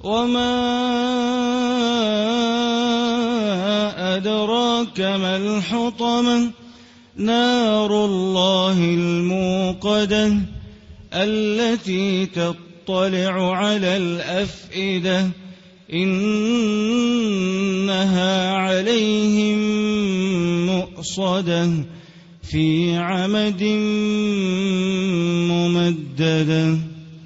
وما أدراك ما الحطمة نار الله الموقدة التي تطلع على الأفئدة إنها عليهم مؤصدة في عمد ممدده